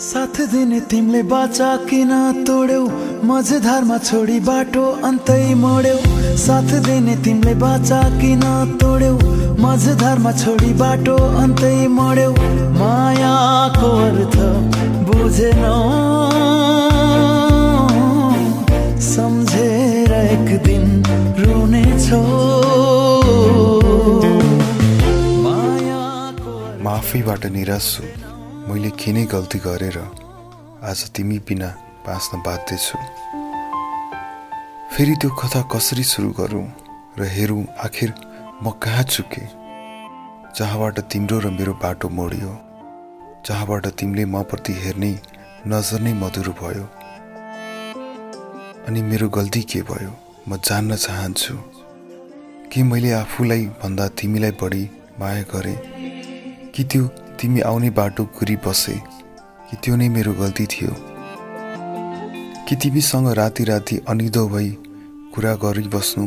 साथ दिने तिमीले बाचा किन तोड्यौ? मझधारमा छोडी बाटो अन्तै मोड्यौ। साथ दिने तिमीले बाचा किन तोड्यौ? मझधारमा छोडी बाटो अन्तै मोड्यौ। मायाको अर्थ बुझेनौ। सम्झेर एक दिन रुनेछौ। मायाको म आफैबाट निराश छु मैले किनै गल्ती गरेर आज तिमी बिना बाँच्न बाध्य छु फेरि त्यो कथा कसरी सुरु गरौँ र हेरौँ आखिर म कहाँ चुकेँ जहाँबाट तिम्रो र मेरो बाटो मोडियो जहाँबाट तिमीले म प्रति हेर्ने नजर नै मधुरो भयो। अनि मेरो गल्ती के भयो म जान्न चाहन्छु। कि मैले आफूलाई भन्दा तिमीलाई बढी माया गरेँ? कि त्यो तिमी आउने बाटो कुरी बसे कि त्यो नै मेरो गल्ती थियो। कि तिमीसँग राति राति अनिदो भई कुरा गरिबस्नु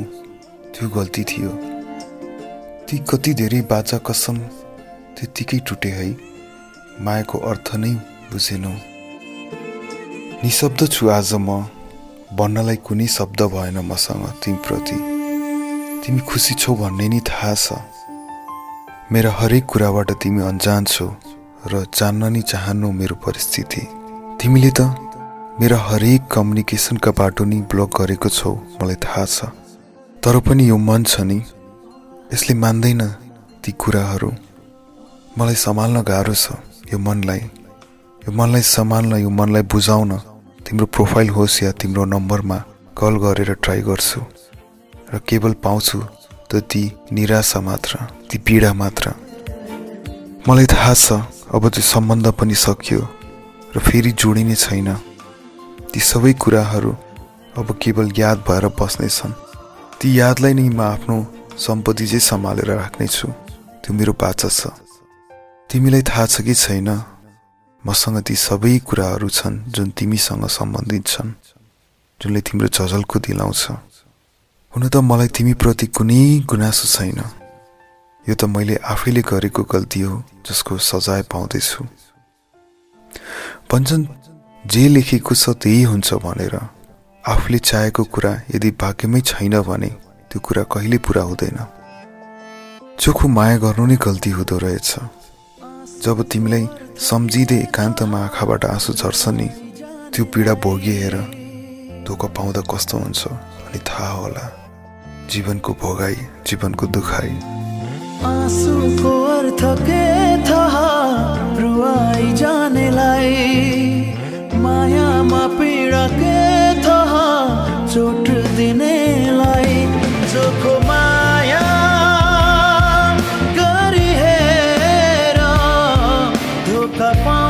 त्यो गल्ती थियो। ती कति धेरै बाचा कसम त्यत्तिकै टुटे है मायाको अर्थ नै बुझेनौ। निशब्द छु आज म भन्नलाई कुनै शब्द भएन मसँग तिमीप्रति। तिमी खुसी छौ भन्ने नि थाहा छ। मेरा हरेक कुराबाट तिमी अन्जान छौ र जान्न नि चाहन्नौ मेरो परिस्थिति। तिमीले त मेरा हरेक कम्युनिकेसनका बाटो नि ब्लक गरेको छौ मलाई थाहा छ। तर पनि यो मन छ नि। यसले मान्दैन ती कुराहरू। मलाई सम्हाल्न गाह्रो छ यो मनलाई। यो मनलाई सम्हाल्न यो मनलाई बुझाउन। तिम्रो प्रोफाइल होस् या तिम्रो नम्बरमा कल गरेर ट्राई गर्छु। र केवल पाउँछु त ती निराशा मात्र ती पीडा मात्र। मलाई थाहा छ अब त्यो सम्बन्ध पनि सकियो र फेरि जोडिने छैन। ती सबै कुराहरू अब केवल याद भएर बस्नेछन्। ती यादलाई नै म आफ्नो सम्पत्ति चाहिँ सम्हालेर राख्नेछु त्यो मेरो बाचा छ। तिमीलाई थाहा छ कि छैन मसँग ती सबै कुराहरू छन् जुन तिमीसँग सम्बन्धित छन् जुनले तिम्रो झझल्को दिलाउँछ हुन त मलाई तिमीप्रति कुनै गुनासो छैन। यो त मैले आफैले गरेको गल्ती हो जसको सजाय पाउँदैछु। भन्छन् जे लेखेको छ त्यही हुन्छ भनेर। आफूले चाहेको कुरा यदि भाग्यमै छैन भने त्यो कुरा कहिले पुरा हुँदैन। चोखो माया गर्नु नै गल्ती हुँदो रहेछ। जब तिमीलाई सम्झिँदै एकान्तमा आँखाबाट आँसु झर्छ नि त्यो पीडा भोगिएर धोका पाउँदा कस्तो हुन्छ अनि थाहा होला। जीवनको भोगाई जीवनको दुखाई आँसुको अर्थ के थाहा? रुवाई जानेलाई। मायामा पीडा के थाहा? चोट दिनेलाई। चोखो माया गरी हेर धोका पा